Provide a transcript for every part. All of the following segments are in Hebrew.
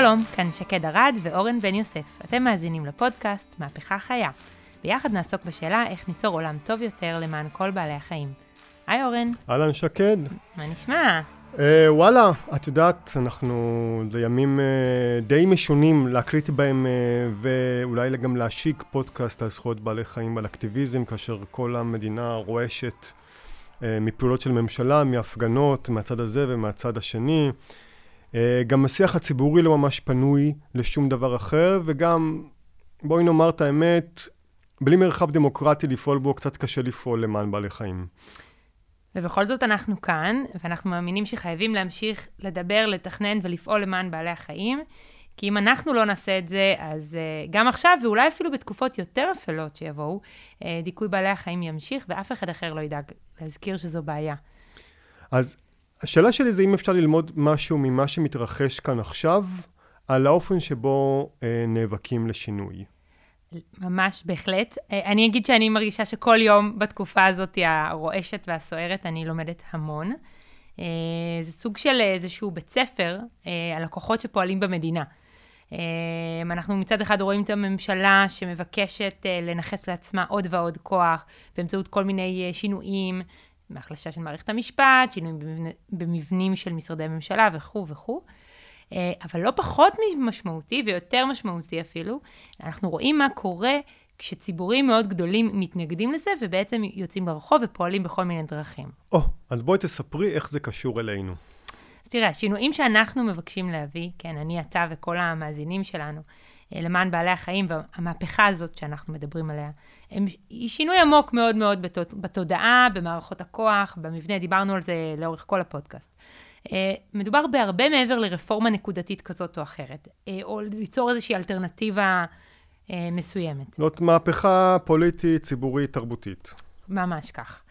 שלום, כאן שקד ארד ואורן בן יוסף. אתם מאזינים לפודקאסט מהפכה חיה. ביחד נעסוק בשאלה איך ניצור עולם טוב יותר למען כל בעלי החיים. היי אורן. אהלן שקד. מה נשמע? אה, וואלה, את יודעת, אנחנו, זה ימים אה, די משונים להקליט בהם אה, ואולי גם להשיק פודקאסט על זכויות בעלי חיים ועל אקטיביזם, כאשר כל המדינה רועשת אה, מפעולות של ממשלה, מהפגנות, מהצד הזה ומהצד השני. אה, גם השיח הציבורי לא ממש פנוי לשום דבר אחר, וגם, בואי נאמר את האמת, בלי מרחב דמוקרטי לפעול בו, קצת קשה לפעול למען בעלי חיים. ובכל זאת אנחנו כאן, ואנחנו מאמינים שחייבים להמשיך לדבר, לתכנן ולפעול למען בעלי החיים, כי אם אנחנו לא נעשה את זה, אז uh, גם עכשיו, ואולי אפילו בתקופות יותר אפלות שיבואו, uh, דיכוי בעלי החיים ימשיך, ואף אחד אחר לא ידאג להזכיר שזו בעיה. אז השאלה שלי זה אם אפשר ללמוד משהו ממה שמתרחש כאן עכשיו, על האופן שבו אה, נאבקים לשינוי. ממש, בהחלט. אה, אני אגיד שאני מרגישה שכל יום בתקופה הזאת הרועשת והסוערת, אני לומדת המון. אה, זה סוג של איזשהו בית ספר אה, על הכוחות שפועלים במדינה. אנחנו מצד אחד רואים את הממשלה שמבקשת לנכס לעצמה עוד ועוד כוח באמצעות כל מיני שינויים, מהחלשה של מערכת המשפט, שינויים במבנים של משרדי ממשלה וכו' וכו'. אה, אבל לא פחות משמעותי ויותר משמעותי אפילו, אנחנו רואים מה קורה כשציבורים מאוד גדולים מתנגדים לזה ובעצם יוצאים לרחוב ופועלים בכל מיני דרכים. או, oh, אז בואי תספרי איך זה קשור אלינו. אז תראה, השינויים שאנחנו מבקשים להביא, כן, אני, אתה וכל המאזינים שלנו, למען בעלי החיים והמהפכה הזאת שאנחנו מדברים עליה, הם, היא שינוי עמוק מאוד מאוד בתודעה, במערכות הכוח, במבנה, דיברנו על זה לאורך כל הפודקאסט. אה, מדובר בהרבה מעבר לרפורמה נקודתית כזאת או אחרת, אה, או ליצור איזושהי אלטרנטיבה מסוימת. זאת מהפכה פוליטית, ציבורית, תרבותית. ממש כך.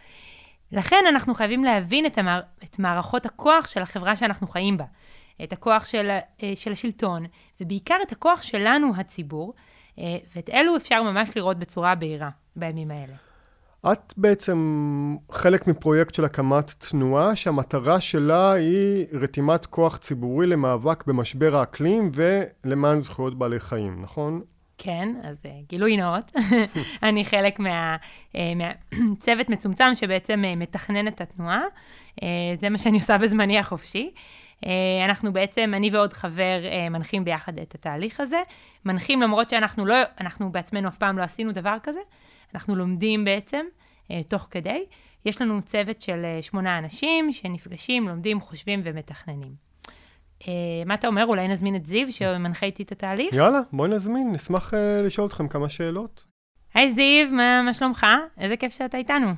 לכן אנחנו חייבים להבין את, המער... את מערכות הכוח של החברה שאנחנו חיים בה. את הכוח של, אה, של השלטון, ובעיקר את הכוח שלנו, הציבור, אה, ואת אלו אפשר ממש לראות בצורה בהירה בימים האלה. את בעצם חלק מפרויקט של הקמת תנועה שהמטרה שלה היא רתימת כוח ציבורי למאבק במשבר האקלים ולמען זכויות בעלי חיים, נכון? כן, אז uh, גילוי נאות. אני חלק מהצוות מה, מצומצם שבעצם מתכנן את התנועה. זה מה שאני עושה בזמני החופשי. אה, אנחנו בעצם, אני ועוד חבר, אה, מנחים ביחד את התהליך הזה. מנחים למרות שאנחנו לא, אנחנו בעצמנו אף פעם לא עשינו דבר כזה. אנחנו לומדים בעצם, אה, תוך כדי. יש לנו צוות של שמונה אנשים שנפגשים, לומדים, חושבים ומתכננים. מה אתה אומר? אולי נזמין את זיו שמנחה איתי את התהליך? יאללה, בואי נזמין, נשמח לשאול אתכם כמה שאלות. היי זיו, מה, מה שלומך? איזה כיף שאתה איתנו.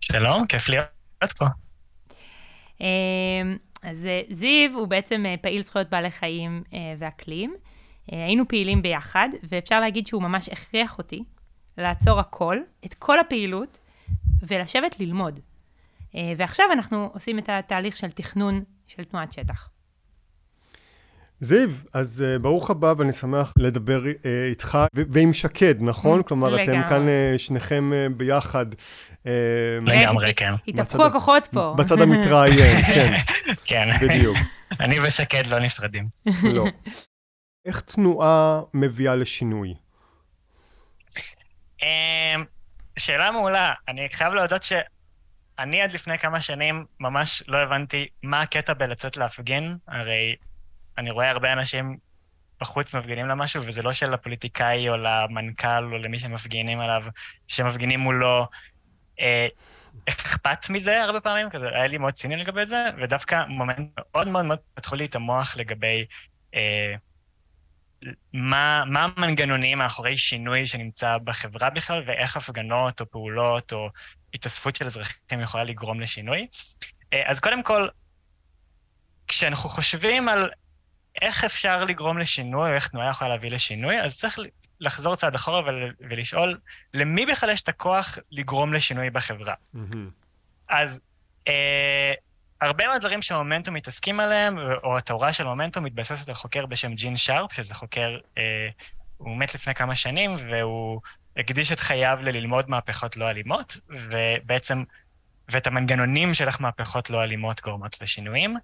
שלום, כיף להיות פה. אז אה, זיו הוא בעצם אה, פעיל זכויות בעלי חיים אה, ואקלים. היינו פעילים ביחד, ואפשר להגיד שהוא ממש הכריח אותי לעצור הכל, את כל הפעילות, ולשבת ללמוד. ועכשיו אנחנו עושים את התהליך של תכנון של תנועת שטח. זיו, אז uh, ברוך הבא ואני שמח לדבר uh, איתך ועם שקד, נכון? כלומר, לגמרי. אתם כאן uh, שניכם uh, ביחד לגמרי, כן. התהפכו הכוחות פה. בצד המתראיין, כן. כן. בדיוק. אני ושקד לא נפרדים. לא. איך תנועה מביאה לשינוי? שאלה מעולה. אני חייב להודות שאני עד לפני כמה שנים ממש לא הבנתי מה הקטע בלצאת להפגין. הרי אני רואה הרבה אנשים בחוץ מפגינים למשהו, וזה לא של הפוליטיקאי או למנכ"ל או למי שמפגינים עליו, שמפגינים מולו אה, אכפת מזה הרבה פעמים, כזה היה לי מאוד ציני לגבי זה, ודווקא מומנט מאוד מאוד מאוד פתחו לי את המוח לגבי אה, מה, מה המנגנונים מאחורי שינוי שנמצא בחברה בכלל, ואיך הפגנות או פעולות או התאספות של אזרחים יכולה לגרום לשינוי. אה, אז קודם כל, כשאנחנו חושבים על איך אפשר לגרום לשינוי, או איך תנועה יכולה להביא לשינוי, אז צריך לחזור צעד אחורה ול, ולשאול, למי בכלל יש את הכוח לגרום לשינוי בחברה? Mm-hmm. אז אה, הרבה מהדברים שמומנטום מתעסקים עליהם, או התורה של מומנטום מתבססת על חוקר בשם ג'ין שרפ, שזה חוקר, אה, הוא מת לפני כמה שנים, והוא הקדיש את חייו ללמוד מהפכות לא אלימות, ובעצם, ואת המנגנונים של איך מהפכות לא אלימות גורמות לשינויים.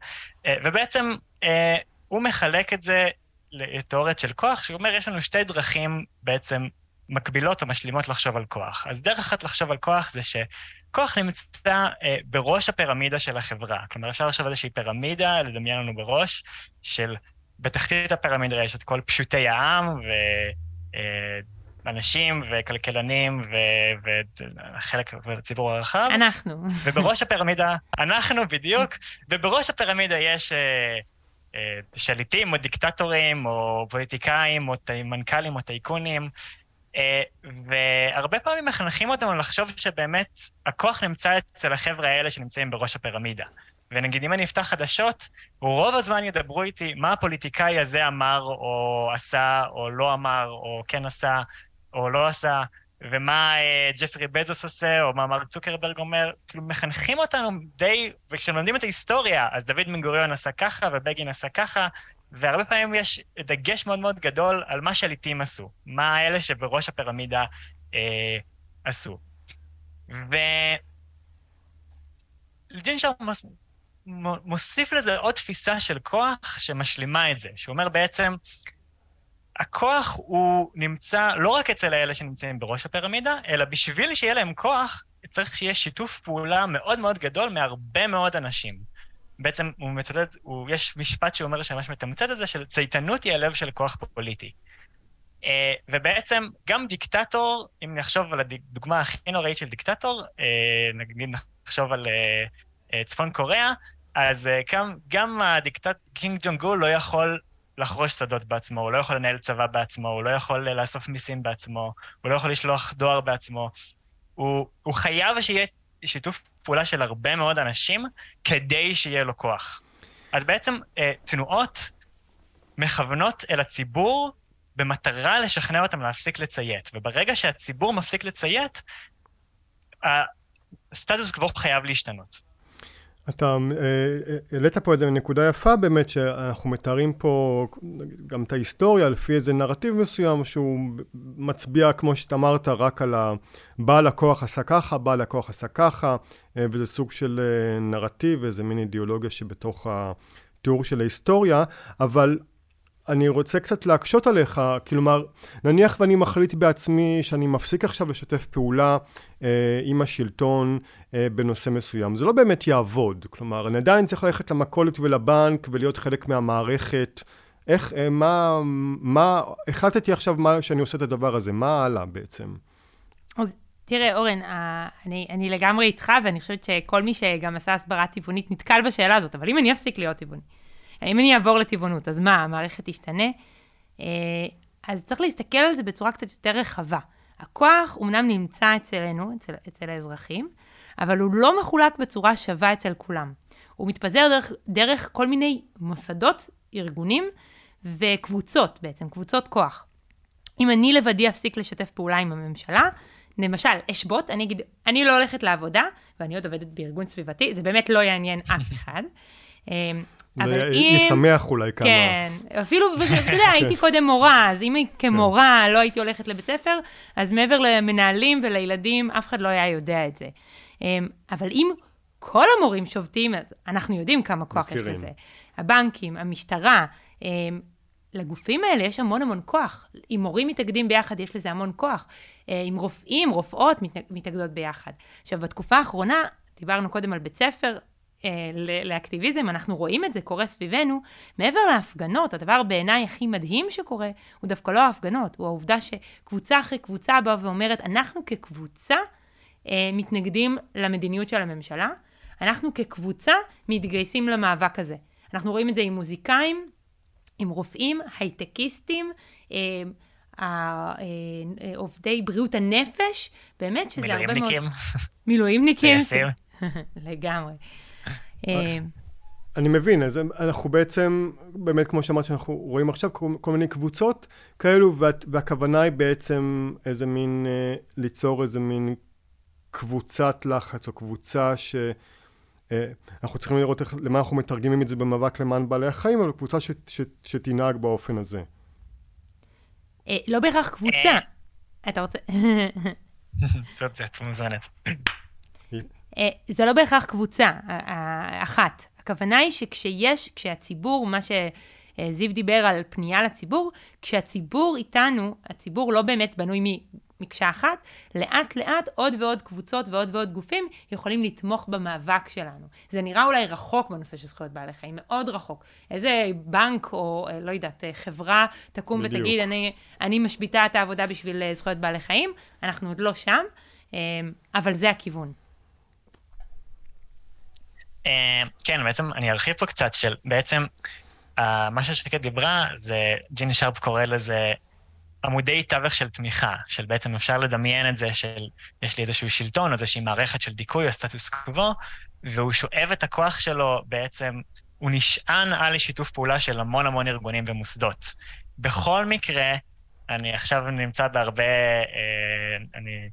אה, ובעצם, אה, הוא מחלק את זה לתיאוריות של כוח, שהוא אומר, יש לנו שתי דרכים בעצם מקבילות או משלימות לחשוב על כוח. אז דרך אחת לחשוב על כוח זה שכוח נמצא אה, בראש הפירמידה של החברה. כלומר, אפשר לחשוב על איזושהי פירמידה, לדמיין לנו בראש, של בתחתית הפירמידה יש את כל פשוטי העם, ו... אה, אנשים וכלכלנים וחלק מהציבור הרחב. אנחנו. ובראש הפירמידה, אנחנו בדיוק, ובראש הפירמידה יש אה, שליטים או דיקטטורים או פוליטיקאים או מנכ"לים או טייקונים, אה, והרבה פעמים מחנכים אותנו לחשוב שבאמת הכוח נמצא אצל החבר'ה האלה שנמצאים בראש הפירמידה. ונגיד, אם אני אפתח חדשות, רוב הזמן ידברו איתי מה הפוליטיקאי הזה אמר, או עשה, או לא אמר, או כן עשה, או לא עשה, ומה אה, ג'פרי בזוס עושה, או מה מרק צוקרברג אומר, כאילו מחנכים אותנו די, וכשלומדים את ההיסטוריה, אז דוד בן גוריון עשה ככה, ובגין עשה ככה, והרבה פעמים יש דגש מאוד מאוד גדול על מה שליטים עשו, מה אלה שבראש הפירמידה אה, עשו. ו... ג'ינשר מוס... מוסיף לזה עוד תפיסה של כוח שמשלימה את זה, שהוא אומר בעצם, הכוח הוא נמצא לא רק אצל האלה שנמצאים בראש הפירמידה, אלא בשביל שיהיה להם כוח, צריך שיהיה שיתוף פעולה מאוד מאוד גדול מהרבה מאוד אנשים. בעצם הוא מצטט, הוא, יש משפט שאומר שממש מתמצת את זה, של צייתנות היא הלב של כוח פוליטי. אה, ובעצם גם דיקטטור, אם נחשוב על הדוגמה הכי נוראית של דיקטטור, אה, נגיד נחשוב על אה, צפון קוריאה, אז גם, גם הדיקטט, קים ג'ונג לא יכול לחרוש שדות בעצמו, הוא לא יכול לנהל צבא בעצמו, הוא לא יכול אה, לאסוף מיסים בעצמו, הוא לא יכול לשלוח דואר בעצמו. הוא, הוא חייב שיהיה שיתוף פעולה של הרבה מאוד אנשים כדי שיהיה לו כוח. אז בעצם אה, תנועות מכוונות אל הציבור במטרה לשכנע אותם להפסיק לציית. וברגע שהציבור מפסיק לציית, הסטטוס קוו חייב להשתנות. אתה אה, אה, העלית פה איזה נקודה יפה באמת, שאנחנו מתארים פה גם את ההיסטוריה לפי איזה נרטיב מסוים שהוא מצביע, כמו שאתה אמרת, רק על הבעל הכוח עשה ככה, בעל הכוח עשה ככה, אה, וזה סוג של נרטיב, איזה מין אידיאולוגיה שבתוך התיאור של ההיסטוריה, אבל אני רוצה קצת להקשות עליך, כלומר, נניח ואני מחליט בעצמי שאני מפסיק עכשיו לשתף פעולה אה, עם השלטון אה, בנושא מסוים. זה לא באמת יעבוד, כלומר, אני עדיין צריך ללכת למכולת ולבנק ולהיות חלק מהמערכת. איך, אה, מה, מה, החלטתי עכשיו מה, שאני עושה את הדבר הזה, מה הלאה בעצם? אז תראה, אורן, אני, אני לגמרי איתך, ואני חושבת שכל מי שגם עשה הסברה טבעונית נתקל בשאלה הזאת, אבל אם אני אפסיק להיות טבעוני, אם אני אעבור לטבעונות, אז מה, המערכת תשתנה? אה, אז צריך להסתכל על זה בצורה קצת יותר רחבה. הכוח אומנם נמצא אצלנו, אצל, אצל האזרחים, אבל הוא לא מחולק בצורה שווה אצל כולם. הוא מתפזר דרך, דרך כל מיני מוסדות, ארגונים וקבוצות בעצם, קבוצות כוח. אם אני לבדי אפסיק לשתף פעולה עם הממשלה, למשל, אשבוט, אני אגיד, אני לא הולכת לעבודה, ואני עוד עובדת בארגון סביבתי, זה באמת לא יעניין אף אחד. אבל אם... ישמח אולי כמה. כן, אפילו, אתה יודע, הייתי קודם מורה, אז אם כמורה לא הייתי הולכת לבית ספר, אז מעבר למנהלים ולילדים, אף אחד לא היה יודע את זה. אמ, אבל אם כל המורים שובתים, אז אנחנו יודעים כמה כוח יש לזה. הבנקים, המשטרה, אמ, לגופים האלה יש המון המון כוח. אם מורים מתאגדים ביחד, יש לזה המון כוח. אם אה, רופאים, רופאות מתאגדות ביחד. עכשיו, בתקופה האחרונה, דיברנו קודם על בית ספר, לאקטיביזם, אנחנו רואים את זה קורה סביבנו, מעבר להפגנות, הדבר בעיניי הכי מדהים שקורה, הוא דווקא לא ההפגנות, הוא העובדה שקבוצה אחרי קבוצה באה ואומרת, אנחנו כקבוצה אה, מתנגדים למדיניות של הממשלה, אנחנו כקבוצה מתגייסים למאבק הזה. אנחנו רואים את זה עם מוזיקאים, עם רופאים, הייטקיסטים, אה, אה, עובדי בריאות הנפש, באמת שזה הרבה מאוד... מילואימניקים. מילואימניקים. לגמרי. אה, אני מבין, אז אנחנו בעצם, באמת כמו שאמרת שאנחנו רואים עכשיו כל, מיני קבוצות כאלו, וה, והכוונה היא בעצם איזה מין, אה, ליצור איזה מין קבוצת לחץ או קבוצה ש... אה, אנחנו צריכים לראות איך, למה אנחנו מתרגמים את זה במאבק למען בעלי החיים, אבל קבוצה ש, ש, שתנהג באופן הזה. אה, לא בהכרח קבוצה. אתה רוצה... זאת מוזנת. אה, זה לא בהכרח קבוצה אחת. הכוונה היא שכשיש, כשהציבור, מה זיו דיבר על פנייה לציבור, כשהציבור איתנו, הציבור לא באמת בנוי מקשה אחת, לאט לאט עוד ועוד קבוצות ועוד ועוד גופים יכולים לתמוך במאבק שלנו. זה נראה אולי רחוק בנושא של זכויות בעלי חיים, מאוד רחוק. איזה בנק או אה, לא יודעת, אה, חברה תקום בדיוק. ותגיד, אני, אני משביתה את העבודה בשביל זכויות בעלי חיים, אנחנו עוד לא שם, אבל זה הכיוון. כן, בעצם אני ארחיב פה קצת של, בעצם, מה ששקד דיברה, זה, ג'יני שרפ קורא לזה עמודי תווך של תמיכה, של בעצם אפשר לדמיין את זה של יש לי איזשהו שלטון או איזושהי מערכת של דיכוי או סטטוס קוו, והוא שואב את הכוח שלו בעצם, הוא נשען על שיתוף פעולה של המון המון ארגונים ומוסדות. בכל מקרה, אני עכשיו נמצא בהרבה, אה, אני אה,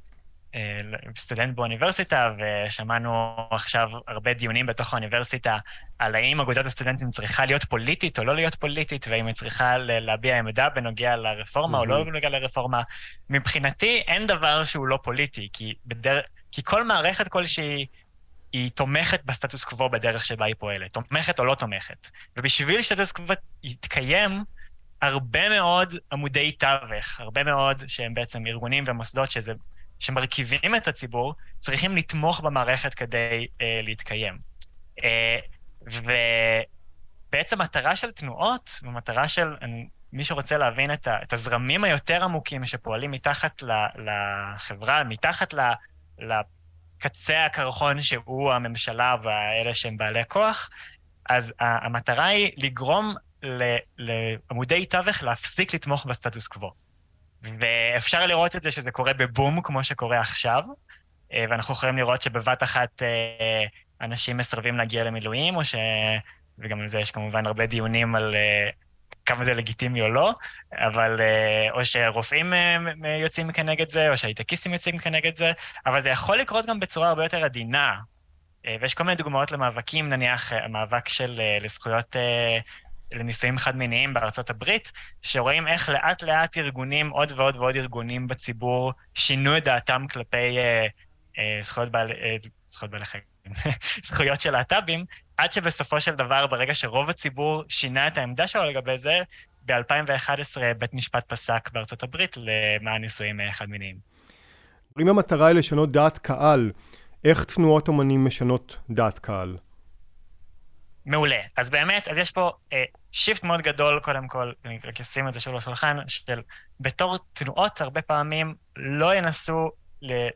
סטודנט באוניברסיטה, ושמענו עכשיו הרבה דיונים בתוך האוניברסיטה על האם אגודת הסטודנטים צריכה להיות פוליטית או לא להיות פוליטית, והאם היא צריכה להביע עמדה בנוגע לרפורמה mm-hmm. או לא בנוגע לרפורמה. מבחינתי אין דבר שהוא לא פוליטי, כי, בדר... כי כל מערכת כלשהי היא תומכת בסטטוס קוו בדרך שבה היא פועלת, תומכת או לא תומכת. ובשביל שסטטוס קוו יתקיים, הרבה מאוד עמודי תווך, הרבה מאוד שהם בעצם ארגונים ומוסדות שזה... שמרכיבים את הציבור, צריכים לתמוך במערכת כדי אה, להתקיים. אה, ובעצם מטרה של תנועות, ומטרה של, מי שרוצה להבין את, ה, את הזרמים היותר עמוקים שפועלים מתחת ל, לחברה, מתחת ל, לקצה הקרחון שהוא הממשלה והאלה שהם בעלי כוח, אז המטרה היא לגרום לעמודי תווך להפסיק לתמוך בסטטוס קוו. ואפשר לראות את זה שזה קורה בבום, כמו שקורה עכשיו, אה, ואנחנו יכולים לראות שבבת אחת אה, אנשים מסרבים להגיע למילואים, או ש... וגם על זה יש כמובן הרבה דיונים על אה, כמה זה לגיטימי או לא, אבל או שרופאים יוצאים כנגד זה, או שהייטקיסטים יוצאים כנגד זה, אבל זה יכול לקרות גם בצורה הרבה יותר עדינה. ויש כל מיני דוגמאות למאבקים, נניח המאבק של לזכויות לנישואים חד-מיניים בארצות הברית, שרואים איך לאט לאט ארגונים, עוד ועוד ועוד ארגונים בציבור, שינו את דעתם כלפי אה, אה, זכויות בעלי, אה, זכויות בעלי חיים, זכויות של להט"בים, עד שבסופו של דבר, ברגע שרוב הציבור שינה את העמדה שלו לגבי זה, ב-2011 בית משפט פסק בארצות הברית למען נישואים אה, חד-מיניים. אם המטרה היא לשנות דעת קהל, איך תנועות אומנים משנות דעת קהל? מעולה. אז באמת, אז יש פה אה, שיפט מאוד גדול, קודם כל, אני רק אשים את זה שוב לשולחן, של בתור תנועות, הרבה פעמים לא ינסו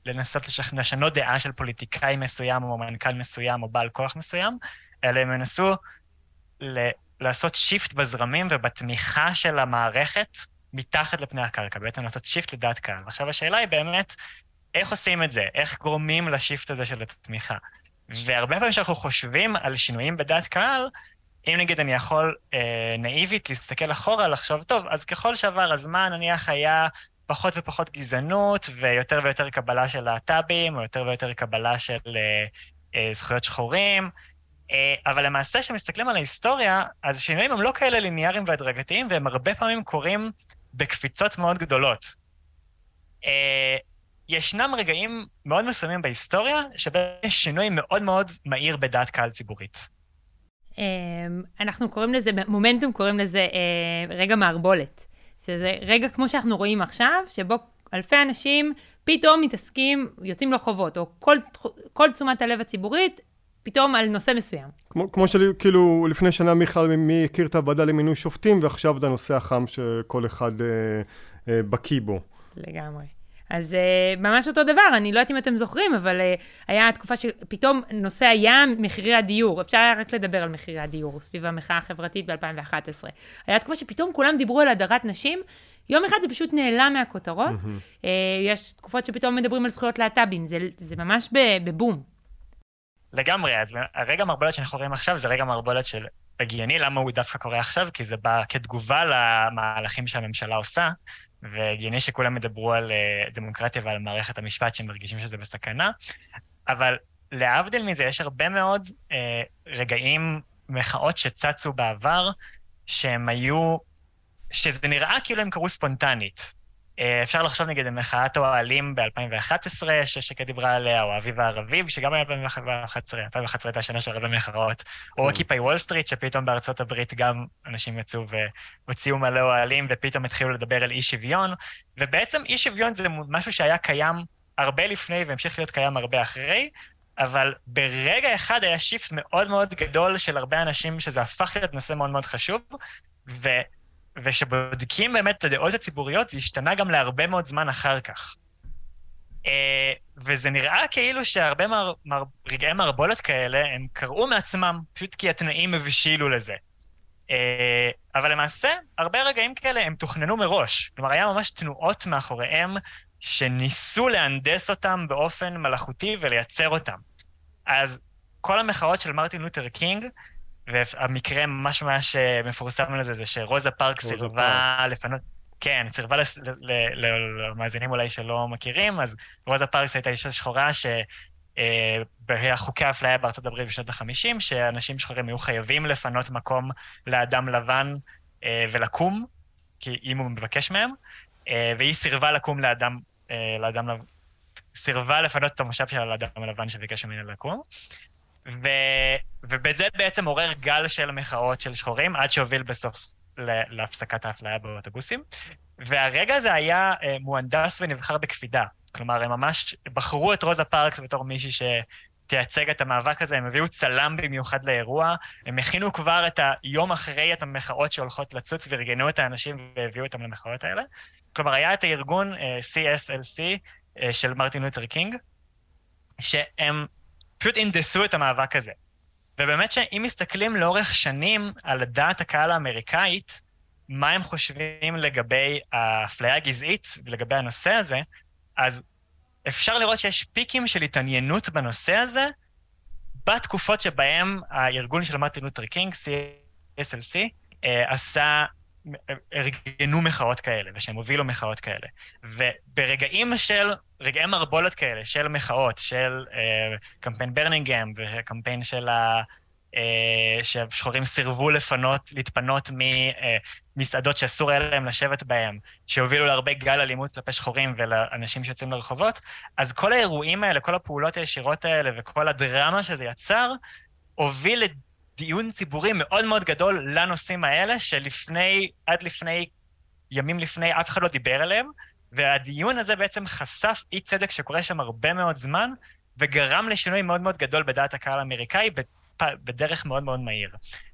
לנסות לשנות דעה של פוליטיקאי מסוים, או מנכ"ל מסוים, או בעל כוח מסוים, אלא הם ינסו ל- לעשות shift בזרמים ובתמיכה של המערכת מתחת לפני הקרקע, בעצם לעשות shift לדעת קהל. עכשיו השאלה היא באמת, איך עושים את זה? איך גורמים ל shift הזה של התמיכה? והרבה פעמים כשאנחנו חושבים על שינויים בדעת קהל, אם נגיד אני יכול אה, נאיבית להסתכל אחורה, לחשוב, טוב, אז ככל שעבר הזמן, נניח היה פחות ופחות גזענות, ויותר ויותר קבלה של להט"בים, או יותר ויותר קבלה של אה, אה, זכויות שחורים, אה, אבל למעשה, כשמסתכלים על ההיסטוריה, אז שינויים הם לא כאלה ליניאריים והדרגתיים, והם הרבה פעמים קורים בקפיצות מאוד גדולות. אה, ישנם רגעים מאוד מסוימים בהיסטוריה, שבהם יש שינוי מאוד מאוד מהיר בדעת קהל ציבורית. אמ, אנחנו קוראים לזה, מומנטום קוראים לזה אה, רגע מערבולת. שזה רגע כמו שאנחנו רואים עכשיו, שבו אלפי אנשים פתאום מתעסקים, יוצאים לרחובות, או כל, כל תשומת הלב הציבורית, פתאום על נושא מסוים. כמו, כמו שכאילו לפני שנה מיכל, מי הכיר את הוועדה למינוי שופטים, ועכשיו זה הנושא החם שכל אחד אה, אה, בקיא בו. לגמרי. אז uh, ממש אותו דבר, אני לא יודעת אם אתם זוכרים, אבל uh, היה תקופה שפתאום נושא היה מחירי הדיור. אפשר היה רק לדבר על מחירי הדיור סביב המחאה החברתית ב-2011. היה תקופה שפתאום כולם דיברו על הדרת נשים, יום אחד זה פשוט נעלם מהכותרות. Mm-hmm. Uh, יש תקופות שפתאום מדברים על זכויות להט"בים, זה, זה ממש בבום. לגמרי, אז הרגע מערבולת שאנחנו רואים עכשיו זה רגע מערבולת של הגיוני, למה הוא דווקא קורה עכשיו? כי זה בא כתגובה למהלכים שהממשלה עושה, והגיוני שכולם ידברו על uh, דמוקרטיה ועל מערכת המשפט שהם מרגישים שזה בסכנה, אבל להבדיל מזה, יש הרבה מאוד uh, רגעים, מחאות שצצו בעבר, שהם היו, שזה נראה כאילו הם קרו ספונטנית. אה, אפשר לחשוב נגיד במחאת האוהלים ב-2011, ששקד דיברה עליה, או האביב הערבי, שגם היה ב-2011, 2011 הייתה שנה של הרבה מחאות, או אוקיפאי וול סטריט, שפתאום בארצות הברית גם אנשים יצאו והוציאו מלא אוהלים, ופתאום התחילו לדבר על אי שוויון, ובעצם אי שוויון זה משהו שהיה קיים הרבה לפני והמשיך להיות קיים הרבה אחרי, אבל ברגע אחד היה שיפט מאוד מאוד גדול של הרבה אנשים, שזה הפך להיות נושא מאוד מאוד חשוב, ו... וכשבודקים באמת את הדעות הציבוריות, זה השתנה גם להרבה מאוד זמן אחר כך. Uh, וזה נראה כאילו שהרבה מר, מר, רגעי מערבולת כאלה, הם קרו מעצמם, פשוט כי התנאים הבשילו לזה. Uh, אבל למעשה, הרבה רגעים כאלה הם תוכננו מראש. כלומר, היה ממש תנועות מאחוריהם שניסו להנדס אותם באופן מלאכותי ולייצר אותם. אז כל המחאות של מרטין לותר קינג, והמקרה ממש ממש אה, מפורסם לזה, זה שרוזה פארקס סירבה לפנות... כן, סירבה למאזינים אולי שלא מכירים, אז רוזה פארקס הייתה אישה שחורה ש... אה, חוקי האפליה בארצות הברית בשנות ה-50, שאנשים שחורים היו חייבים לפנות מקום לאדם לבן אה, ולקום, כי אם הוא מבקש מהם, והיא סירבה לקום לאדם, לאדם לבן, סירבה לפנות את המושב של האדם הלבן שביקש ממנו לקום. ו... ובזה בעצם עורר גל של מחאות של שחורים, עד שהוביל בסוף להפסקת האפליה באוטובוסים. והרגע הזה היה אה, מוהנדס ונבחר בקפידה. כלומר, הם ממש בחרו את רוזה פארקס בתור מישהי שתייצג את המאבק הזה, הם הביאו צלם במיוחד לאירוע, הם הכינו כבר את היום אחרי את המחאות שהולכות לצוץ וארגנו את האנשים והביאו אותם למחאות האלה. כלומר, היה את הארגון uh, אה, CSLC uh, אה, של מרטין לותר קינג, שהם פשוט הנדסו את המאבק הזה. ובאמת שאם מסתכלים לאורך שנים על דעת הקהל האמריקאית, מה הם חושבים לגבי האפליה הגזעית ולגבי הנושא הזה, אז אפשר לראות שיש פיקים של התעניינות בנושא הזה בתקופות שבהם הארגון של מרטין לותר קינג, SCLC, אה, עשה ארגנו מחאות כאלה, ושהם הובילו מחאות כאלה. וברגעים של, רגעי מערבולת כאלה, של מחאות, של אה, קמפיין ברמינגהם וקמפיין של ה... אה, ששחורים סירבו לפנות, להתפנות ממסעדות שאסור היה להם לשבת בהן, שהובילו להרבה גל אלימות כלפי שחורים ולאנשים שיוצאים לרחובות, אז כל האירועים האלה, כל הפעולות הישירות האלה וכל הדרמה שזה יצר, הוביל דיון ציבורי מאוד מאוד גדול לנושאים האלה, שלפני, עד לפני, ימים לפני, אף אחד לא דיבר עליהם, והדיון הזה בעצם חשף אי צדק שקורה שם הרבה מאוד זמן, וגרם לשינוי מאוד מאוד גדול בדעת הקהל האמריקאי בדרך מאוד מאוד מהיר.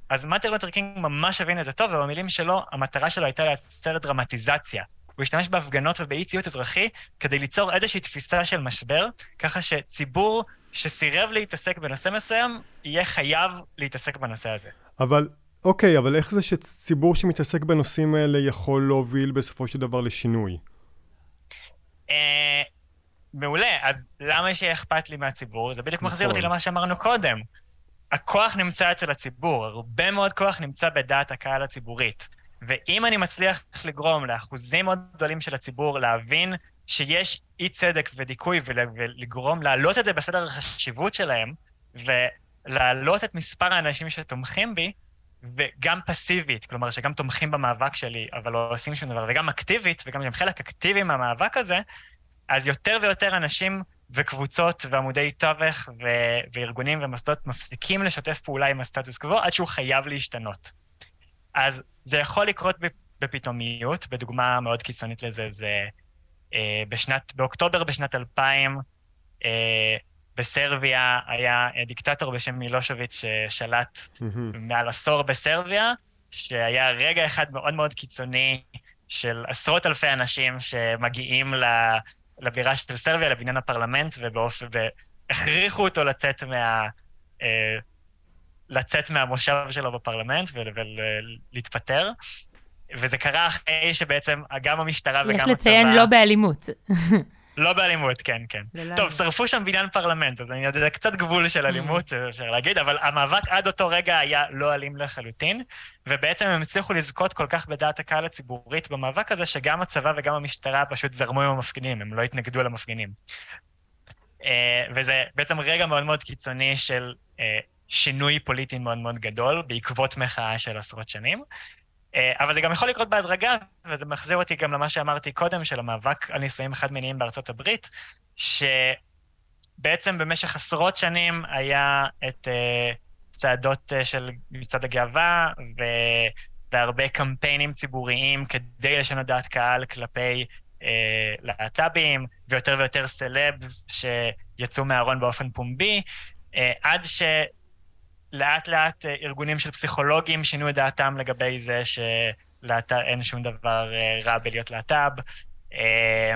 אז מטר לותר קינג ממש הבין את זה טוב, ובמילים שלו, המטרה שלו הייתה לייצר דרמטיזציה. הוא השתמש בהפגנות ובאי ציות אזרחי כדי ליצור איזושהי תפיסה של משבר, ככה שציבור שסירב להתעסק בנושא מסוים, יהיה חייב להתעסק בנושא הזה. אבל, אוקיי, אבל איך זה שציבור שמתעסק בנושאים האלה יכול להוביל בסופו של דבר לשינוי? אה, מעולה, אז למה שיהיה אכפת לי מהציבור? זה בדיוק מחזיר אותי נכון. למה שאמרנו קודם. הכוח נמצא אצל הציבור, הרבה מאוד כוח נמצא בדעת הקהל הציבורית. ואם אני מצליח לגרום לאחוזים מאוד גדולים של הציבור להבין שיש אי צדק ודיכוי ולגרום, להעלות את זה בסדר החשיבות שלהם, ולהעלות את מספר האנשים שתומכים בי, וגם פסיבית, כלומר שגם תומכים במאבק שלי, אבל לא עושים שום דבר, וגם אקטיבית, וגם הם חלק אקטיבי מהמאבק הזה, אז יותר ויותר אנשים וקבוצות ועמודי תווך ו- וארגונים ומוסדות מפסיקים לשתף פעולה עם הסטטוס קוו עד שהוא חייב להשתנות. אז זה יכול לקרות בפתאומיות, בדוגמה מאוד קיצונית לזה זה אה, בשנת, באוקטובר בשנת 2000, אה, בסרביה היה דיקטטור בשם מילושביץ' ששלט mm-hmm. מעל עשור בסרביה, שהיה רגע אחד מאוד מאוד קיצוני של עשרות אלפי אנשים שמגיעים לבירה של סרביה, לבניין הפרלמנט, ובאופ... והכריחו אותו לצאת מה... אה, לצאת מהמושב שלו בפרלמנט ולהתפטר. וזה קרה אחרי שבעצם גם המשטרה וגם הצבא... יש לציין לא באלימות. לא באלימות, כן, כן. טוב, שרפו שם בניין פרלמנט, אז אני יודע, זה קצת גבול של אלימות, mm. אפשר להגיד, אבל המאבק עד אותו רגע היה לא אלים לחלוטין, ובעצם הם הצליחו לזכות כל כך בדעת הקהל הציבורית במאבק הזה, שגם הצבא וגם המשטרה פשוט זרמו עם המפגינים, הם לא התנגדו למפגינים. אה, וזה בעצם רגע מאוד מאוד קיצוני של אה, שינוי פוליטי מאוד מאוד גדול, בעקבות מחאה של עשרות שנים. אה, אבל זה גם יכול לקרות בהדרגה, וזה מחזיר אותי גם למה שאמרתי קודם, של המאבק על נישואים חד-מיניים בארצות הברית, שבעצם במשך עשרות שנים היה את uh, צעדות uh, של מצעד הגאווה, ו... והרבה קמפיינים ציבוריים כדי לשנות דעת קהל כלפי uh, להט"בים, ויותר ויותר סלבס שיצאו מהארון באופן פומבי, uh, עד ש... לאט לאט אה, ארגונים של פסיכולוגים שינו את דעתם לגבי זה שאין שום דבר אה, רע בלהיות להט"ב, אה,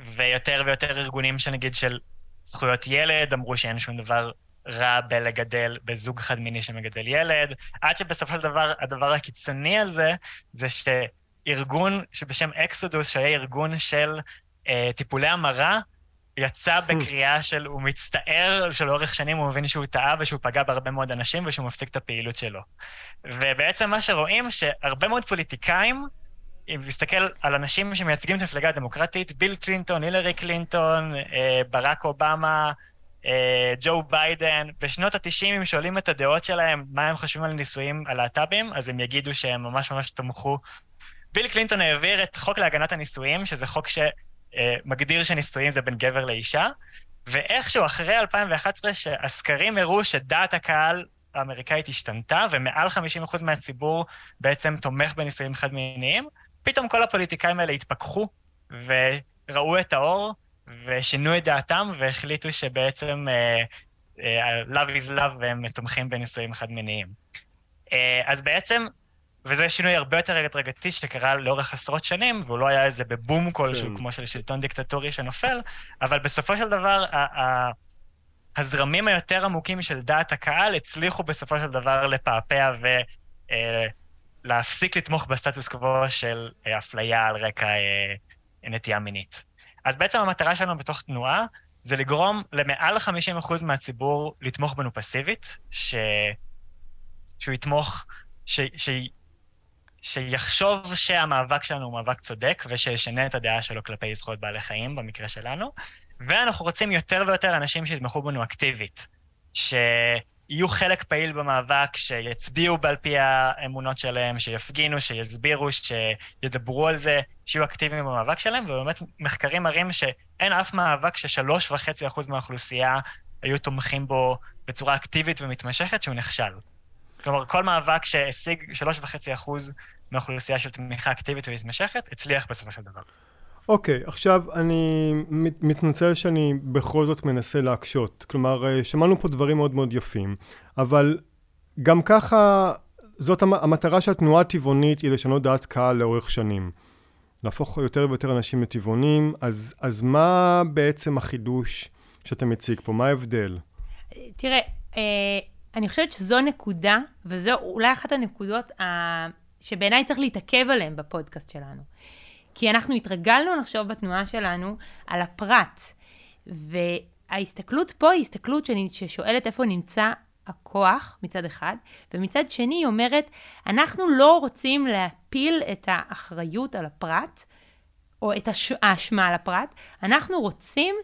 ויותר ויותר ארגונים שנגיד של זכויות ילד אמרו שאין שום דבר רע בלגדל, בזוג חד-מיני שמגדל ילד, עד שבסופו של דבר, הדבר הקיצוני על זה, זה שארגון שבשם אקסודוס, שהיה ארגון של אה, טיפולי המרה, יצא בקריאה של הוא מצטער שלאורך שנים הוא מבין שהוא טעה ושהוא פגע בהרבה מאוד אנשים ושהוא מפסיק את הפעילות שלו. ובעצם מה שרואים, שהרבה מאוד פוליטיקאים, אם נסתכל על אנשים שמייצגים את המפלגה הדמוקרטית, ביל קלינטון, הילרי קלינטון, אה, ברק אובמה, אה, ג'ו ביידן, בשנות ה-90, אם שואלים את הדעות שלהם מה הם חושבים על נישואים הלהט"בים, אז הם יגידו שהם ממש ממש תמכו. ביל קלינטון העביר את חוק להגנת הנישואים, שזה חוק ש... אה, מגדיר שנישואים זה בין גבר לאישה, ואיכשהו אחרי 2011, שהסקרים הראו שדעת הקהל האמריקאית השתנתה, ומעל 50% מהציבור בעצם תומך בנישואים חד-מיניים, פתאום כל הפוליטיקאים האלה התפכחו וראו את האור ושינו את דעתם והחליטו שבעצם uh, uh, love is love והם תומכים בנישואים חד-מיניים. Uh, אז בעצם וזה שינוי הרבה יותר הדרגתי שקרה לאורך עשרות שנים, והוא לא היה איזה בבום כלשהו, כן. כמו של שלטון דיקטטורי שנופל, אבל בסופו של דבר, הזרמים היותר עמוקים של דעת הקהל הצליחו בסופו של דבר לפעפע ולהפסיק אה, לתמוך בסטטוס קוו של אה, אפליה על רקע אה, נטייה מינית. אז בעצם המטרה שלנו בתוך תנועה זה לגרום למעל 50% מהציבור לתמוך בנו פסיבית, ש... שהוא יתמוך, ש... ש... שיחשוב שהמאבק שלנו הוא מאבק צודק, ושישנה את הדעה שלו כלפי זכויות בעלי חיים, במקרה שלנו. ואנחנו רוצים יותר ויותר אנשים שיתמכו בנו אקטיבית, שיהיו חלק פעיל במאבק, שיצביעו על פי האמונות שלהם, שיפגינו, שיסבירו, שידברו על זה, שיהיו אקטיביים במאבק שלהם, ובאמת מחקרים מראים שאין אף מאבק ששלוש וחצי אחוז מהאוכלוסייה היו תומכים בו בצורה אקטיבית ומתמשכת שהוא נכשל. כלומר, כל מאבק שהשיג 3.5% מהאוכלוסייה של תמיכה אקטיבית ומתמשכת, הצליח בסופו של דבר. אוקיי, okay, עכשיו אני מתנצל שאני בכל זאת מנסה להקשות. כלומר, אה, שמענו פה דברים מאוד מאוד יפים, אבל גם ככה, זאת המטרה של התנועה הטבעונית היא לשנות דעת קהל לאורך שנים. להפוך יותר ויותר אנשים לטבעונים, אז, אז מה בעצם החידוש שאתה מציג פה? מה ההבדל? תראה, אה, אני חושבת שזו נקודה, וזו אולי אחת הנקודות ה... שבעיניי צריך להתעכב עליהן בפודקאסט שלנו. כי אנחנו התרגלנו לחשוב בתנועה שלנו על הפרט, וההסתכלות פה היא הסתכלות ששואלת איפה נמצא הכוח מצד אחד, ומצד שני היא אומרת, אנחנו לא רוצים להפיל את האחריות על הפרט, או את האשמה על הפרט, אנחנו רוצים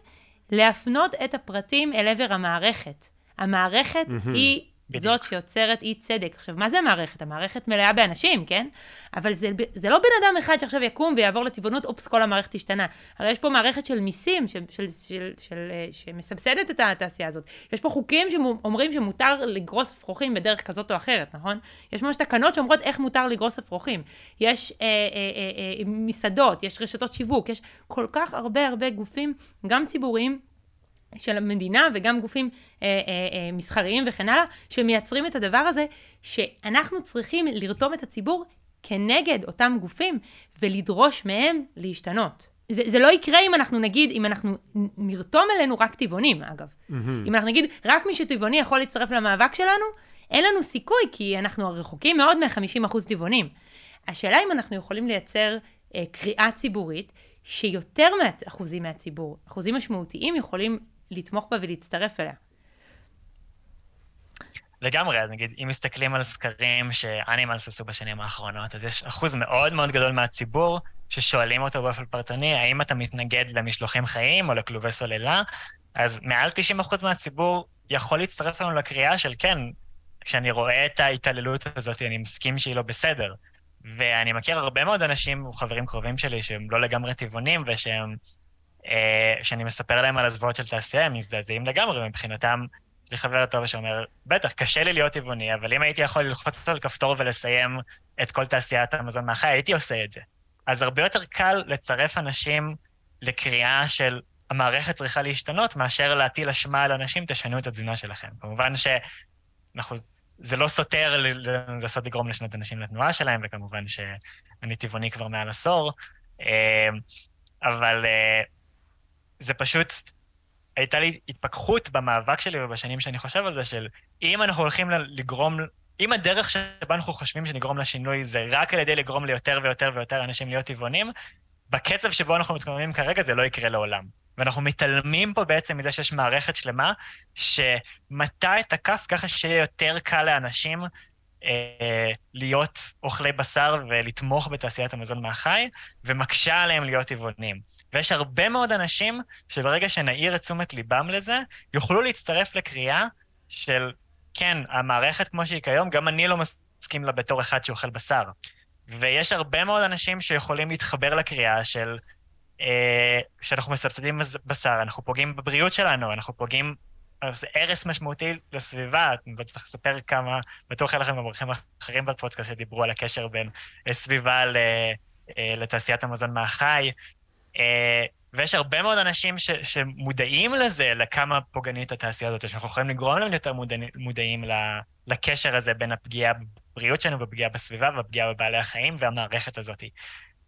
להפנות את הפרטים אל עבר המערכת. המערכת mm-hmm. היא בדיוק. זאת שיוצרת אי צדק. עכשיו, מה זה המערכת? המערכת מלאה באנשים, כן? אבל זה, זה לא בן אדם אחד שעכשיו יקום ויעבור לטבעונות, אופס, כל המערכת השתנה. הרי יש פה מערכת של מיסים של, של, של, של, אה, שמסבסדת את התעשייה הזאת. יש פה חוקים שאומרים שמותר לגרוס אפרוחים בדרך כזאת או אחרת, נכון? יש ממש תקנות שאומרות איך מותר לגרוס אפרוחים. יש אה, אה, אה, אה, מסעדות, יש רשתות שיווק, יש כל כך הרבה הרבה גופים, גם ציבוריים, של המדינה וגם גופים אה, אה, אה, מסחריים וכן הלאה, שמייצרים את הדבר הזה, שאנחנו צריכים לרתום את הציבור כנגד אותם גופים ולדרוש מהם להשתנות. זה, זה לא יקרה אם אנחנו נגיד, אם אנחנו נרתום אלינו רק טבעונים, אגב. Mm-hmm. אם אנחנו נגיד, רק מי שטבעוני יכול להצטרף למאבק שלנו, אין לנו סיכוי, כי אנחנו רחוקים מאוד מ-50% טבעונים. השאלה אם אנחנו יכולים לייצר אה, קריאה ציבורית, שיותר מאחוזים מהציבור, אחוזים משמעותיים, יכולים לתמוך בה ולהצטרף אליה. לגמרי, אז נגיד, אם מסתכלים על סקרים שאנימלס עשו בשנים האחרונות, אז יש אחוז מאוד מאוד גדול מהציבור ששואלים אותו באופן פרטני, האם אתה מתנגד למשלוחים חיים או לכלובי סוללה, אז מעל 90% מהציבור יכול להצטרף לנו לקריאה של כן, כשאני רואה את ההתעללות הזאת, אני מסכים שהיא לא בסדר. ואני מכיר הרבה מאוד אנשים, חברים קרובים שלי, שהם לא לגמרי טבעונים, ושהם... אה, שאני מספר להם על הזוועות של תעשייה, הם מזדעזעים לגמרי, מבחינתם, יש לי חבר טוב שאומר, בטח, קשה לי להיות טבעוני, אבל אם הייתי יכול ללחוץ על כפתור ולסיים את כל תעשיית המזון מהחי, הייתי עושה את זה. אז הרבה יותר קל לצרף אנשים לקריאה של המערכת צריכה להשתנות, מאשר להטיל אשמה על אנשים, תשנו את התזונה שלכם. כמובן שאנחנו, זה לא סותר לנסות לגרום לשנות אנשים לתנועה שלהם, וכמובן שאני טבעוני כבר מעל עשור, אה, אבל אה, זה פשוט, הייתה לי התפכחות במאבק שלי ובשנים שאני חושב על זה, של אם אנחנו הולכים לגרום, אם הדרך שבה אנחנו חושבים שנגרום לשינוי זה רק על ידי לגרום ליותר ויותר ויותר אנשים להיות טבעונים, בקצב שבו אנחנו מתכוננים כרגע זה לא יקרה לעולם. ואנחנו מתעלמים פה בעצם מזה שיש מערכת שלמה שמטה את הכף ככה שיהיה יותר קל לאנשים אה, להיות אוכלי בשר ולתמוך בתעשיית המזון מהחי, ומקשה עליהם להיות טבעונים. ויש הרבה מאוד אנשים שברגע שנעיר את תשומת ליבם לזה, יוכלו להצטרף לקריאה של, כן, המערכת כמו שהיא כיום, גם אני לא מסכים לה בתור אחד שאוכל בשר. ויש הרבה מאוד אנשים שיכולים להתחבר לקריאה של אה, שאנחנו מסבסדים בשר, אנחנו פוגעים בבריאות שלנו, אנחנו פוגעים זה הרס משמעותי לסביבה, אני לא צריך לספר כמה, בטוח היה לכם גם אורחים אחרים בפודקאסט שדיברו על הקשר בין אה, סביבה אה, לתעשיית המזון מהחי, ויש הרבה מאוד אנשים ש, שמודעים לזה, לכמה פוגענית התעשייה הזאת, שאנחנו יכולים לגרום להם יותר מודע, מודעים לקשר הזה בין הפגיעה בבריאות שלנו ופגיעה בסביבה והפגיעה בבעלי החיים והמערכת הזאת.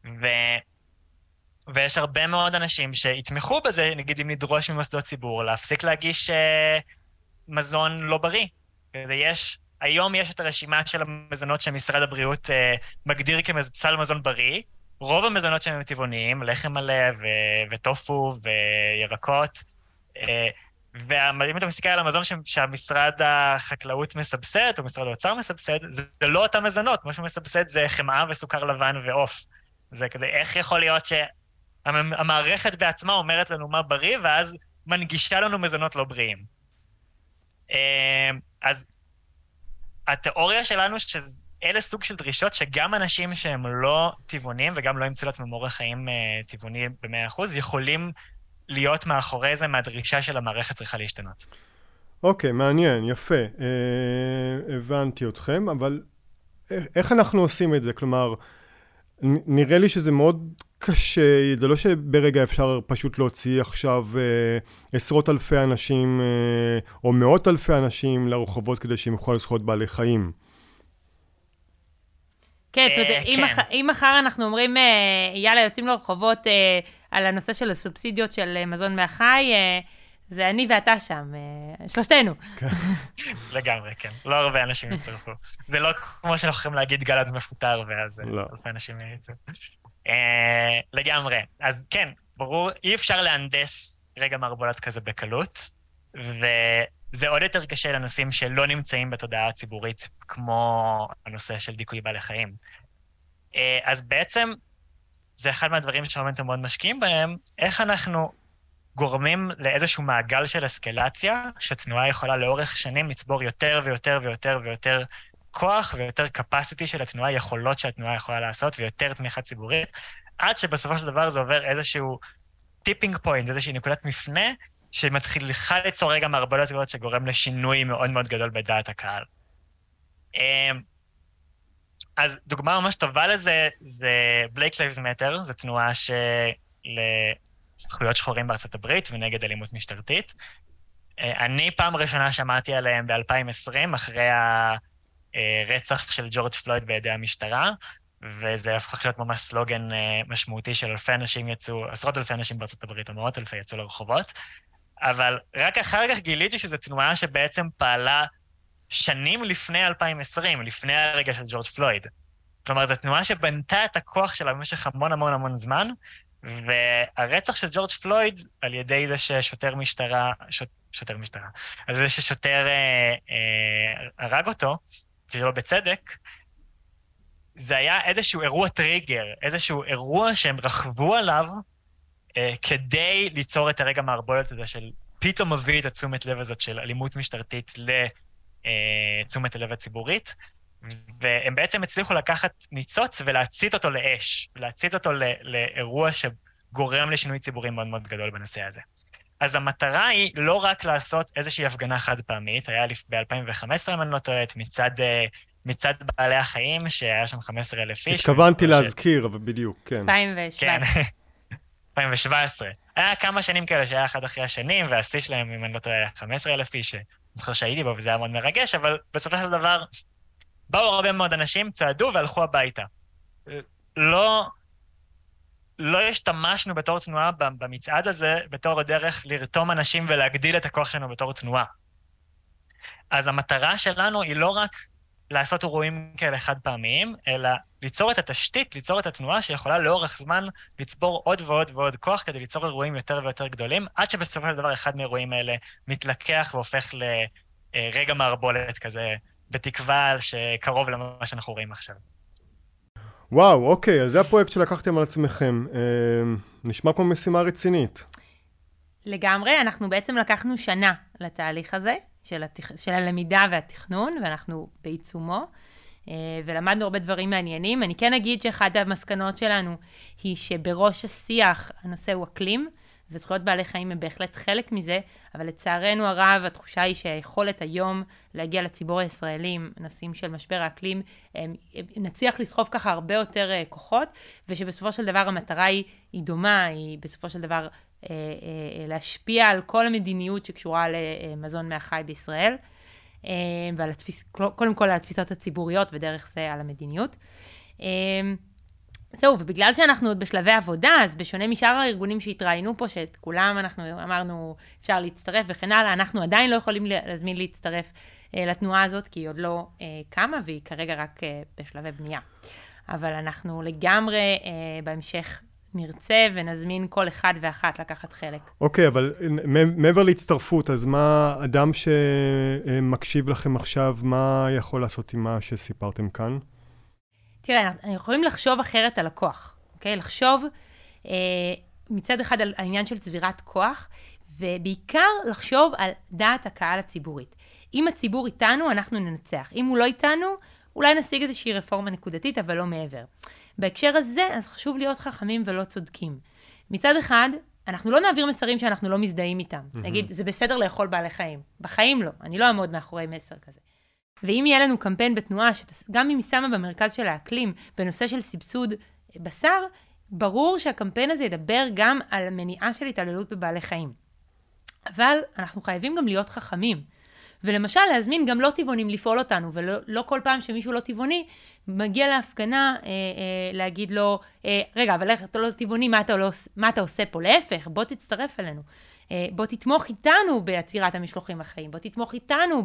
ו... ויש הרבה מאוד אנשים שיתמכו בזה, נגיד אם נדרוש ממוסדות ציבור להפסיק להגיש אה, מזון לא בריא. יש, היום יש את הרשימה של המזונות שמשרד הבריאות אה, מגדיר כסל מזון בריא. רוב המזונות שהם טבעוניים, לחם מלא ו- וטופו וירקות. אה, ואם אתה מסתכל על המזון שהמשרד החקלאות מסבסד, או משרד האוצר מסבסד, זה לא אותם מזונות, מה שמסבסד זה חמאה וסוכר לבן ועוף. זה כזה, איך יכול להיות ש... המערכת בעצמה אומרת לנו מה בריא, ואז מנגישה לנו מזונות לא בריאים. אה, אז התיאוריה שלנו שאלה סוג של דרישות שגם אנשים שהם לא טבעונים וגם לא ימצאו לעצמם אורח חיים אה, טבעוני ב-100%, יכולים להיות מאחורי זה מהדרישה של המערכת צריכה להשתנות. אוקיי, okay, מעניין, יפה. אה, הבנתי אתכם, אבל איך אנחנו עושים את זה? כלומר, נראה לי שזה מאוד קשה, זה לא שברגע אפשר פשוט להוציא עכשיו אה, עשרות אלפי אנשים אה, או מאות אלפי אנשים לרחובות כדי שהם יוכלו לזכות בעלי חיים. כן, זאת אומרת, אה, כן. אם מחר אנחנו אומרים, אה, יאללה, יוצאים לרחובות אה, על הנושא של הסובסידיות של מזון מהחי, זה אני ואתה שם, שלושתנו. כן. לגמרי, כן. לא הרבה אנשים יצטרפו. זה לא כמו שאנחנו יכולים להגיד גלעד מפוטר, ואז לא. אלפי אנשים. אה, לגמרי. אז כן, ברור, אי אפשר להנדס רגע מערבולת כזה בקלות, וזה עוד יותר קשה לנושאים שלא נמצאים בתודעה הציבורית, כמו הנושא של דיכוי בעלי חיים. אה, אז בעצם, זה אחד מהדברים שהמומנטום מאוד משקיעים בהם, איך אנחנו גורמים לאיזשהו מעגל של אסקלציה, שתנועה יכולה לאורך שנים לצבור יותר ויותר ויותר ויותר כוח ויותר capacity של התנועה, יכולות שהתנועה יכולה לעשות, ויותר תמיכה ציבורית, עד שבסופו של דבר זה עובר איזשהו tipping point, איזושהי נקודת מפנה, שמתחילה ליצור רגע מערבולות גדולות שגורם לשינוי מאוד מאוד גדול בדעת הקהל. אמ, אז דוגמה ממש טובה לזה זה Black Lives Matter, זו תנועה לזכויות שחורים בארצות הברית ונגד אלימות משטרתית. אה, אני פעם ראשונה שמעתי עליהם ב-2020, אחרי ה... אה, רצח של ג'ורג' פלויד בידי המשטרה, וזה הפך להיות ממש סלוגן אה, משמעותי של אלפי אנשים יצאו, עשרות אלפי אנשים בארצות הברית, או מאות אלפי יצאו לרחובות, אבל רק אחר כך גיליתי שזו תנועה שבעצם פעלה שנים לפני 2020, לפני הרגע של ג'ורג' פלויד. כלומר, זו תנועה שבנתה את הכוח שלה במשך המון המון המון זמן, והרצח של ג'ורג' פלויד, על ידי זה ששוטר משטרה, שוט, שוטר משטרה, על זה ששוטר אה, אה, הרג אותו, ולא בצדק, זה היה איזשהו אירוע טריגר, איזשהו אירוע שהם רכבו עליו כדי ליצור את הרגע מערבולת הזה של פתאום מביא את התשומת לב הזאת של אלימות משטרתית תשומת הלב הציבורית, והם בעצם הצליחו לקחת ניצוץ ולהצית אותו לאש, להצית אותו לאירוע שגורם לשינוי ציבורי מאוד מאוד גדול בנושא הזה. אז המטרה היא לא רק לעשות איזושהי הפגנה חד פעמית, היה ב-2015, אם אני לא טועה, מצד, מצד בעלי החיים, שהיה שם 15 אלף איש. התכוונתי להזכיר, אבל בדיוק, כן. 2017. כן, 2017. היה כמה שנים כאלה שהיה אחד אחרי השנים, והשיא שלהם, אם אני לא טועה, היה 15 אלף איש, אני זוכר שהייתי בו וזה היה מאוד מרגש, אבל בסופו של דבר, באו הרבה מאוד אנשים, צעדו והלכו הביתה. לא, לא השתמשנו בתור תנועה במצעד הזה בתור הדרך לרתום אנשים ולהגדיל את הכוח שלנו בתור תנועה. אז המטרה שלנו היא לא רק לעשות אירועים כאלה חד פעמיים, אלא ליצור את התשתית, ליצור את התנועה שיכולה לאורך זמן לצבור עוד ועוד ועוד כוח כדי ליצור אירועים יותר ויותר גדולים, עד שבסופו של דבר אחד מהאירועים האלה מתלקח והופך לרגע מערבולת כזה, בתקווה שקרוב למה שאנחנו רואים עכשיו. וואו, אוקיי, אז זה הפרויקט שלקחתם על עצמכם. אה, נשמע כמו משימה רצינית. לגמרי, אנחנו בעצם לקחנו שנה לתהליך הזה, של, התכ... של הלמידה והתכנון, ואנחנו בעיצומו, אה, ולמדנו הרבה דברים מעניינים. אני כן אגיד שאחת המסקנות שלנו היא שבראש השיח הנושא הוא אקלים. וזכויות בעלי חיים הם בהחלט חלק מזה, אבל לצערנו הרב, התחושה היא שהיכולת היום להגיע לציבור הישראלי עם נושאים של משבר האקלים, נצליח לסחוב ככה הרבה יותר אה, כוחות, ושבסופו של דבר המטרה היא, היא דומה, היא בסופו של דבר להשפיע על כל המדיניות שקשורה למזון מהחי בישראל. ועל התפיס, קודם כל על התפיסות הציבוריות ודרך זה על המדיניות. זהו, ובגלל שאנחנו עוד בשלבי עבודה, אז בשונה משאר הארגונים שהתראיינו פה, שאת כולם אנחנו אמרנו אפשר להצטרף וכן הלאה, אנחנו עדיין לא יכולים להזמין להצטרף אה, לתנועה הזאת, כי היא עוד לא אה, קמה והיא כרגע רק אה, בשלבי בנייה. אבל אנחנו לגמרי אה, בהמשך נרצה ונזמין כל אחד ואחת לקחת חלק. אוקיי, okay, אבל מעבר להצטרפות, אז מה אדם שמקשיב לכם עכשיו, מה יכול לעשות עם מה שסיפרתם כאן? תראה, אנחנו יכולים לחשוב אחרת על הכוח, אוקיי? לחשוב אה, מצד אחד על העניין של צבירת כוח, ובעיקר לחשוב על דעת הקהל הציבורית. אם הציבור איתנו, אנחנו ננצח. אם הוא לא איתנו, אולי נשיג איזושהי רפורמה נקודתית, אבל לא מעבר. בהקשר הזה, אז חשוב להיות חכמים ולא צודקים. מצד אחד, אנחנו לא נעביר מסרים שאנחנו לא מזדהים איתם. Mm-hmm. נגיד, זה בסדר לאכול בעלי חיים. בחיים לא. אני לא אעמוד מאחורי מסר כזה. ואם יהיה לנו קמפיין בתנועה, שגם אם היא שמה במרכז של האקלים, בנושא של סבסוד בשר, ברור שהקמפיין הזה ידבר גם על מניעה של התעללות בבעלי חיים. אבל אנחנו חייבים גם להיות חכמים. ולמשל, להזמין גם לא טבעונים לפעול אותנו, ולא לא כל פעם שמישהו לא טבעוני, מגיע להפגנה אה, אה, להגיד לו, אה, רגע, אבל איך אתה לא טבעוני, מה אתה, לא, מה אתה עושה פה? להפך, בוא תצטרף אלינו. אה, בוא תתמוך איתנו בעצירת המשלוחים החיים, בוא תתמוך איתנו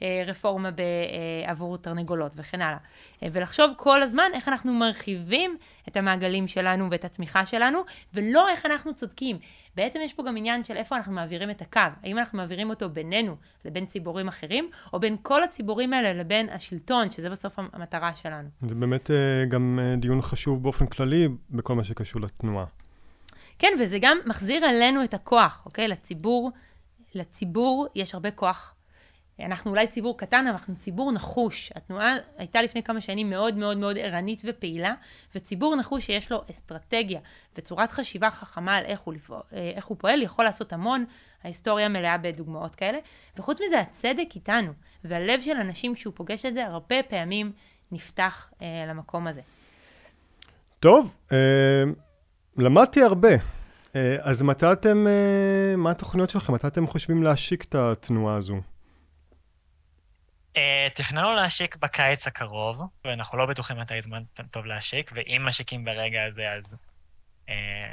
ברפורמה אה, עבור תרנגולות וכן הלאה. אה, ולחשוב כל הזמן איך אנחנו מרחיבים את המעגלים שלנו ואת התמיכה שלנו, ולא איך אנחנו צודקים. בעצם יש פה גם עניין של איפה אנחנו מעבירים את הקו. האם אנחנו מעבירים אותו בינינו לבין ציבורים אחרים, או בין כל הציבורים האלה לבין השלטון, שזה בסוף המטרה שלנו. זה באמת גם דיון חשוב באופן כללי בכל מה שקשור לתנועה. כן, וזה גם מחזיר אלינו את הכוח, אוקיי? לציבור, לציבור יש הרבה כוח. אנחנו אולי ציבור קטן, אבל אנחנו ציבור נחוש. התנועה הייתה לפני כמה שנים מאוד מאוד מאוד ערנית ופעילה, וציבור נחוש שיש לו אסטרטגיה וצורת חשיבה חכמה על איך הוא, אה, איך הוא פועל, יכול לעשות המון. ההיסטוריה מלאה בדוגמאות כאלה. וחוץ מזה, הצדק איתנו, והלב של אנשים כשהוא פוגש את זה, הרבה פעמים נפתח אה, למקום הזה. טוב, אה... למדתי הרבה. אה, אז מתי אתם, אה, מה התוכניות שלכם? מתי אתם חושבים להשיק את התנועה הזו? אה, תכננו להשיק בקיץ הקרוב, ואנחנו לא בטוחים מתי זמן טוב להשיק, ואם משיקים ברגע הזה, אז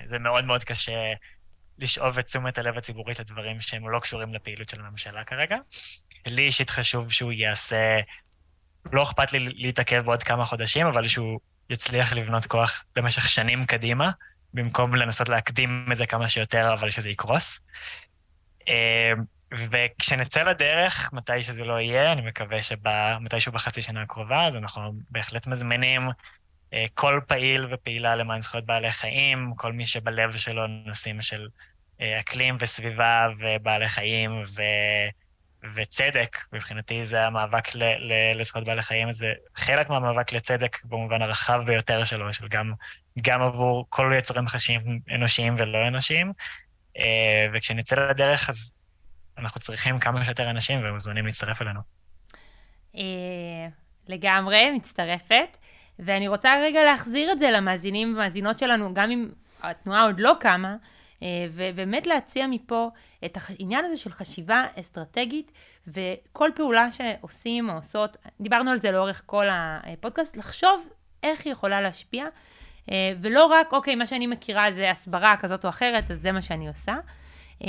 זה מאוד מאוד קשה לשאוב את תשומת הלב הציבורית לדברים שהם לא קשורים לפעילות של הממשלה כרגע. לי אישית חשוב שהוא יעשה, לא אכפת לי להתעכב בעוד כמה חודשים, אבל שהוא יצליח לבנות כוח במשך שנים קדימה, במקום לנסות להקדים את זה כמה שיותר, אבל שזה יקרוס. אה, וכשנצא לדרך, מתי שזה לא יהיה, אני מקווה שמתישהו בחצי שנה הקרובה, אז אנחנו בהחלט מזמינים אה, כל פעיל ופעילה למען זכויות בעלי חיים, כל מי שבלב שלו נושאים של אה, אקלים וסביבה ובעלי חיים ו... וצדק, מבחינתי זה המאבק לזכויות בעלי חיים, זה חלק מהמאבק לצדק במובן הרחב ביותר שלו, של גם, גם עבור כל יצורים חשים אנושיים ולא אנושיים. אה, וכשנצא לדרך, אז אנחנו צריכים כמה שיותר אנשים ומוזמנים להצטרף אלינו. אה, לגמרי, מצטרפת. ואני רוצה רגע להחזיר את זה למאזינים ומאזינות שלנו, גם אם התנועה עוד לא קמה, אה, ובאמת להציע מפה את העניין הזה של חשיבה אסטרטגית, וכל פעולה שעושים או עושות, דיברנו על זה לאורך כל הפודקאסט, לחשוב איך היא יכולה להשפיע, ולא רק, אוקיי, מה שאני מכירה זה הסברה כזאת או אחרת, אז זה מה שאני עושה. אה,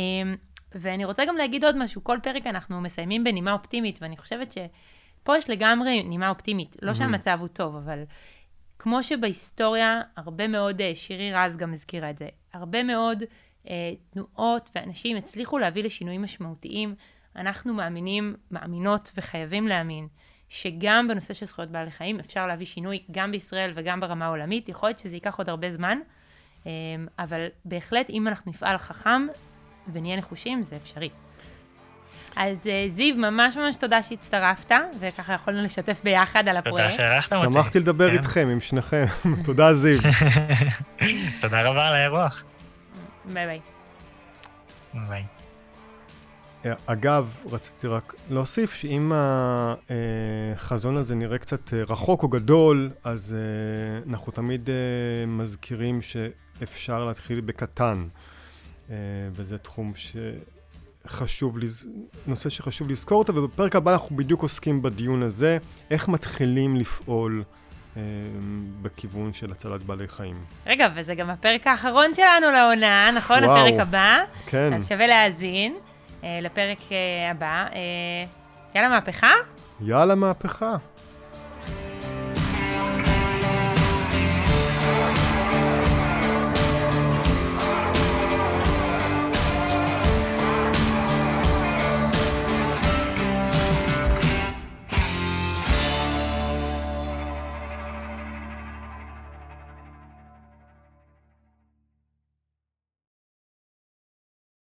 ואני רוצה גם להגיד עוד משהו, כל פרק אנחנו מסיימים בנימה אופטימית, ואני חושבת שפה יש לגמרי נימה אופטימית. לא שהמצב הוא טוב, אבל כמו שבהיסטוריה, הרבה מאוד, אה, שירי רז גם הזכירה את זה, הרבה מאוד אה, תנועות ואנשים הצליחו להביא לשינויים משמעותיים. אנחנו מאמינים, מאמינות וחייבים להאמין שגם בנושא של זכויות בעלי חיים אפשר להביא שינוי גם בישראל וגם ברמה העולמית. יכול להיות שזה ייקח עוד הרבה זמן, אה, אבל בהחלט אם אנחנו נפעל חכם ונהיה נחושים, זה אפשרי. אז אה, זיו, ממש ממש תודה שהצטרפת, וככה יכולנו לשתף ביחד על הפרויקט. תודה שהערכתם אותי. שמחתי לדבר כן. איתכם, עם שניכם. תודה, זיו. תודה רבה על האירוח. ביי ביי. ביי. אה, אגב, רציתי רק להוסיף שאם החזון הזה נראה קצת אה, רחוק או גדול, אז אנחנו תמיד מזכירים שאפשר להתחיל בקטן. וזה תחום שחשוב, נושא שחשוב לזכור אותו, ובפרק הבא אנחנו בדיוק עוסקים בדיון הזה, איך מתחילים לפעול אה, בכיוון של הצלת בעלי חיים. רגע, וזה גם הפרק האחרון שלנו לעונה, נכון? וואו, הפרק הבא. כן. אז שווה להאזין אה, לפרק אה, הבא. אה, יאללה מהפכה? יאללה מהפכה.